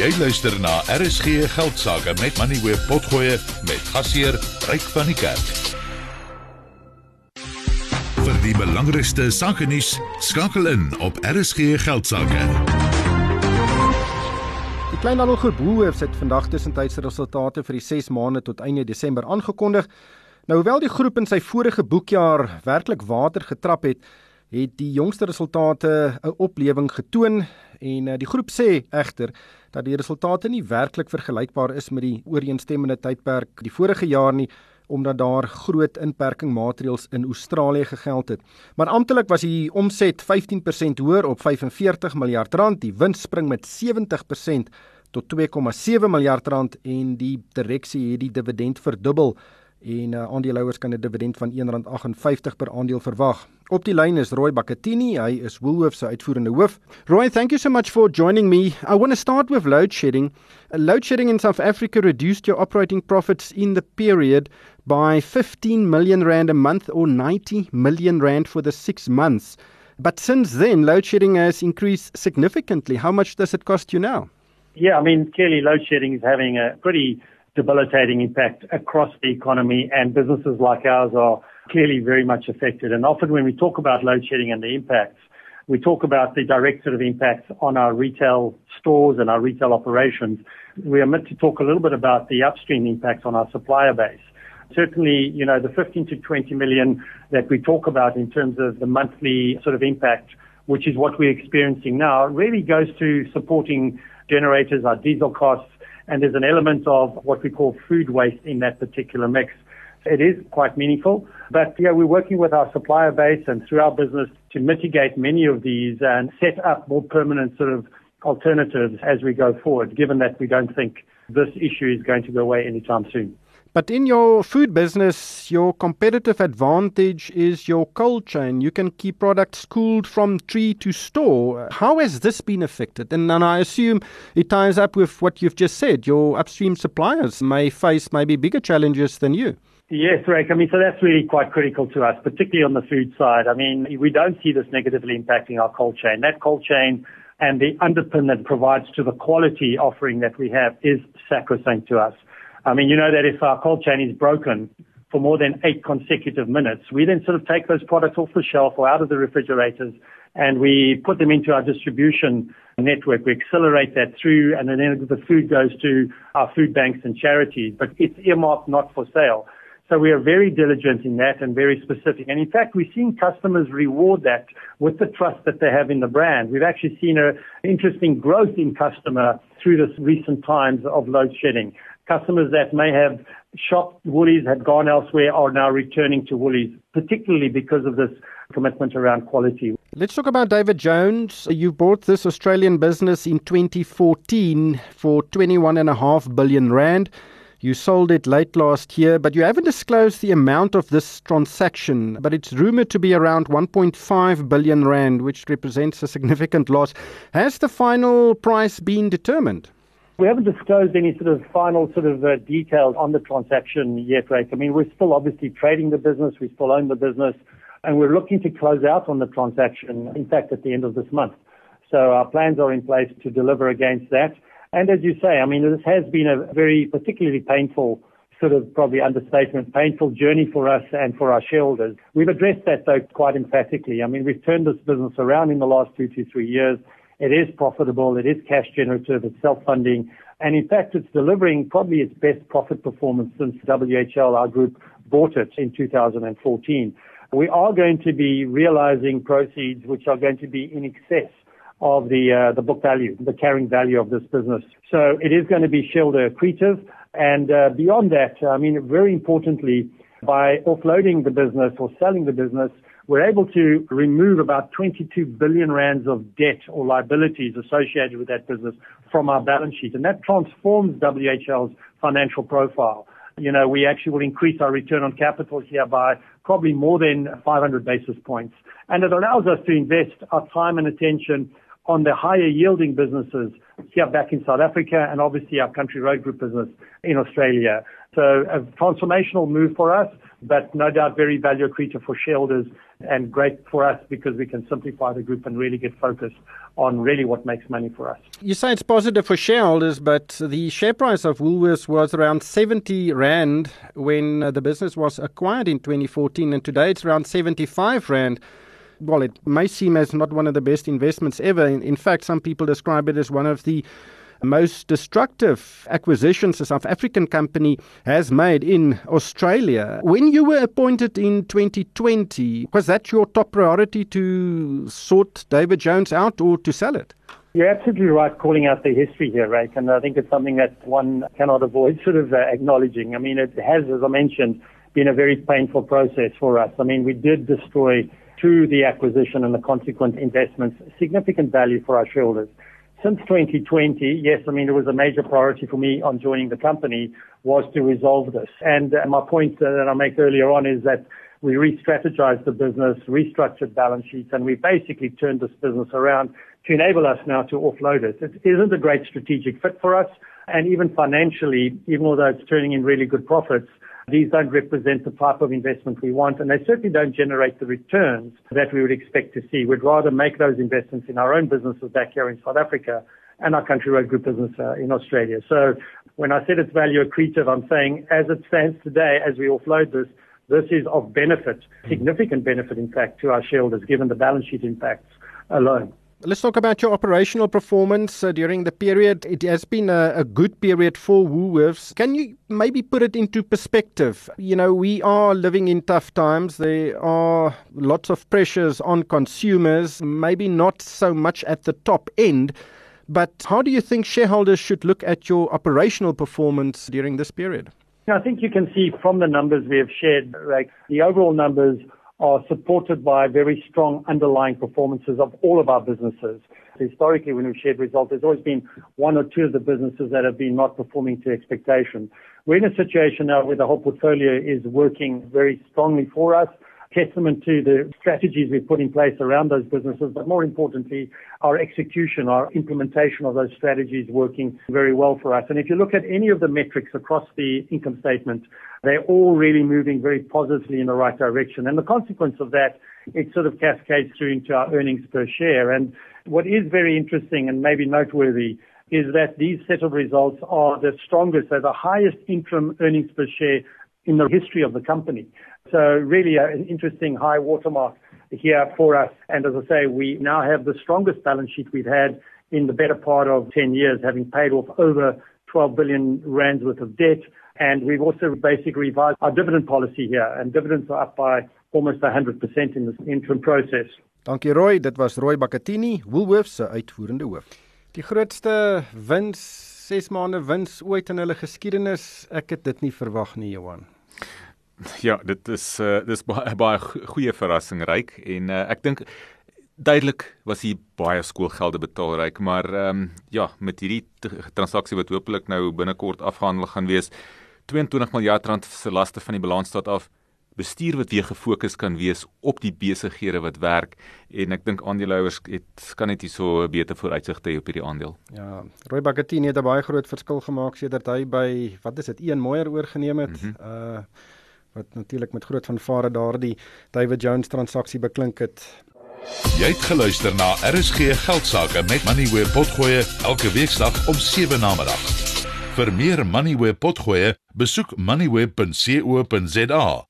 Jy luister na RSG Geldsaake met Money Web Potgoe met gasheer Ryk van die Kerk. Vir die belangrikste sake nuus, skakel in op RSG Geldsaake. Die kleinhandelgroep Woolworths het vandag tussentydse resultate vir die 6 maande tot einde Desember aangekondig. Nou hoewel die groep in sy vorige boekjaar werklik water getrap het, het die jongste resultate 'n oplewing getoon en eh, die groep sê egter dat die resultate nie werklik vergelykbaar is met die ooreenstemmende tydperk die vorige jaar nie omdat daar groot inperking maatreëls in Australië gegeld het. Maar amptelik was die omset 15% hoër op 45 miljard rand, die wins spring met 70% tot 2,7 miljard rand en die direksie het die dividend verdubbel en uh, aandeelhouers kan 'n dividend van R1.58 per aandeel verwag. Op die lyn is Roy Bakatini, hy is Woolworths se uitvoerende hoof. Roy, thank you so much for joining me. I want to start with load shedding. Uh, load shedding in South Africa reduced your operating profits in the period by 15 million rand a month or 90 million rand for the 6 months. But since then load shedding has increased significantly. How much does it cost you now? Yeah, I mean clearly load shedding is having a pretty debilitating impact across the economy and businesses like ours are clearly very much affected. And often when we talk about load shedding and the impacts, we talk about the direct sort of impacts on our retail stores and our retail operations. We are meant to talk a little bit about the upstream impacts on our supplier base. Certainly, you know, the 15 to 20 million that we talk about in terms of the monthly sort of impact, which is what we're experiencing now, really goes to supporting generators, our diesel costs, and there's an element of what we call food waste in that particular mix. It is quite meaningful, but yeah, we're working with our supplier base and through our business to mitigate many of these and set up more permanent sort of alternatives as we go forward, given that we don't think this issue is going to go away anytime soon. But in your food business, your competitive advantage is your cold chain. You can keep products cooled from tree to store. How has this been affected? And, and I assume it ties up with what you've just said. Your upstream suppliers may face maybe bigger challenges than you. Yes, Rick. I mean, so that's really quite critical to us, particularly on the food side. I mean, we don't see this negatively impacting our cold chain. That cold chain and the underpin that provides to the quality offering that we have is sacrosanct to us. I mean, you know that if our cold chain is broken for more than eight consecutive minutes, we then sort of take those products off the shelf or out of the refrigerators and we put them into our distribution network. We accelerate that through and then the food goes to our food banks and charities, but it's earmarked not for sale. So we are very diligent in that and very specific. And in fact, we've seen customers reward that with the trust that they have in the brand. We've actually seen an interesting growth in customer through this recent times of load shedding. Customers that may have shopped Woolies, had gone elsewhere, are now returning to Woolies, particularly because of this commitment around quality. Let's talk about David Jones. You bought this Australian business in 2014 for 21.5 billion rand. You sold it late last year, but you haven't disclosed the amount of this transaction. But it's rumored to be around 1.5 billion rand, which represents a significant loss. Has the final price been determined? We haven't disclosed any sort of final sort of uh, details on the transaction yet, Ray. I mean, we're still obviously trading the business. We still own the business and we're looking to close out on the transaction, in fact, at the end of this month. So our plans are in place to deliver against that. And as you say, I mean, this has been a very particularly painful sort of probably understatement, painful journey for us and for our shareholders. We've addressed that though quite emphatically. I mean, we've turned this business around in the last two to three years. It is profitable. It is cash generative. It's self-funding. And in fact, it's delivering probably its best profit performance since WHL, our group, bought it in 2014. We are going to be realizing proceeds which are going to be in excess of the uh, the book value, the carrying value of this business. So it is going to be shareholder accretive. And uh, beyond that, I mean, very importantly, by offloading the business or selling the business, we're able to remove about 22 billion rands of debt or liabilities associated with that business from our balance sheet. And that transforms WHL's financial profile. You know, we actually will increase our return on capital here by probably more than 500 basis points. And it allows us to invest our time and attention on the higher yielding businesses here back in South Africa and obviously our country road group business in Australia. So a transformational move for us but no doubt very value accretive for shareholders and great for us because we can simplify the group and really get focused on really what makes money for us. You say it's positive for shareholders, but the share price of Woolworths was around 70 Rand when the business was acquired in 2014, and today it's around 75 Rand. Well, it may seem as not one of the best investments ever. In, in fact, some people describe it as one of the most destructive acquisitions a South African company has made in Australia. When you were appointed in 2020, was that your top priority to sort David Jones out or to sell it? You're absolutely right calling out the history here, right? And I think it's something that one cannot avoid sort of uh, acknowledging. I mean, it has, as I mentioned, been a very painful process for us. I mean, we did destroy through the acquisition and the consequent investments significant value for our shareholders. Since 2020, yes, I mean, it was a major priority for me on joining the company was to resolve this. And uh, my point that I make earlier on is that we re-strategized the business, restructured balance sheets, and we basically turned this business around to enable us now to offload it. It isn't a great strategic fit for us, and even financially, even though it's turning in really good profits, these don't represent the type of investment we want, and they certainly don't generate the returns that we would expect to see. We'd rather make those investments in our own businesses back here in South Africa and our Country Road Group business uh, in Australia. So when I said it's value accretive, I'm saying as it stands today, as we offload this, this is of benefit, significant benefit, in fact, to our shareholders, given the balance sheet impacts alone. Let's talk about your operational performance uh, during the period. It has been a, a, good period for Woolworths. Can you maybe put it into perspective? You know, we are living in tough times. There are lots of pressures on consumers, maybe not so much at the top end. But how do you think shareholders should look at your operational performance during this period? I think you can see from the numbers we have shared, like the overall numbers are supported by very strong underlying performances of all of our businesses. Historically, when we've shared results, there's always been one or two of the businesses that have been not performing to expectation. We're in a situation now where the whole portfolio is working very strongly for us testament to the strategies we've put in place around those businesses, but more importantly, our execution, our implementation of those strategies working very well for us. And if you look at any of the metrics across the income statement, they're all really moving very positively in the right direction. And the consequence of that, it sort of cascades through into our earnings per share. And what is very interesting and maybe noteworthy is that these set of results are the strongest, they're the highest interim earnings per share in the history of the company. So really an interesting high watermark here for us. And as I say, we now have the strongest balance sheet we've had in the better part of 10 years, having paid off over 12 billion rands worth of debt. And we've also basically revised our dividend policy here, and dividends are up by almost 100% in this interim process. Dankie Roy, dit was Roy Bakatini, Woolworths uitvoerende hoof. Die grootste wins, 6 maande wins ooit in hulle geskiedenis. Ek het dit nie verwag nie, Johan. Ja, dit is uh, dis baie baie goeie verrassing ryk en uh, ek dink duidelik was hy baie skoolgelde betaal ryk, maar ehm um, ja, met hierdie transaksie wat hopelik nou binnekort afgehandel gaan wees, 22 miljard rand se laste van die balans staat af bestuur wat weer gefokus kan wees op die besighede wat werk en ek dink aandeelhouers het kan net hierso 'n beter vooruitsigte hê op hierdie aandeel. Ja, Roy Bagatini het 'n baie groot verskil gemaak sedert hy by wat is dit, een mooier oorgeneem het. Mm -hmm. Uh wat natuurlik met groot vanvare daardie David Jones transaksie beklink het. Jy het geluister na RSG Geldsaake met Money where potgoe elke weeksdag om 7 na middag. Vir meer Money where potgoe, besoek moneyweb.co.za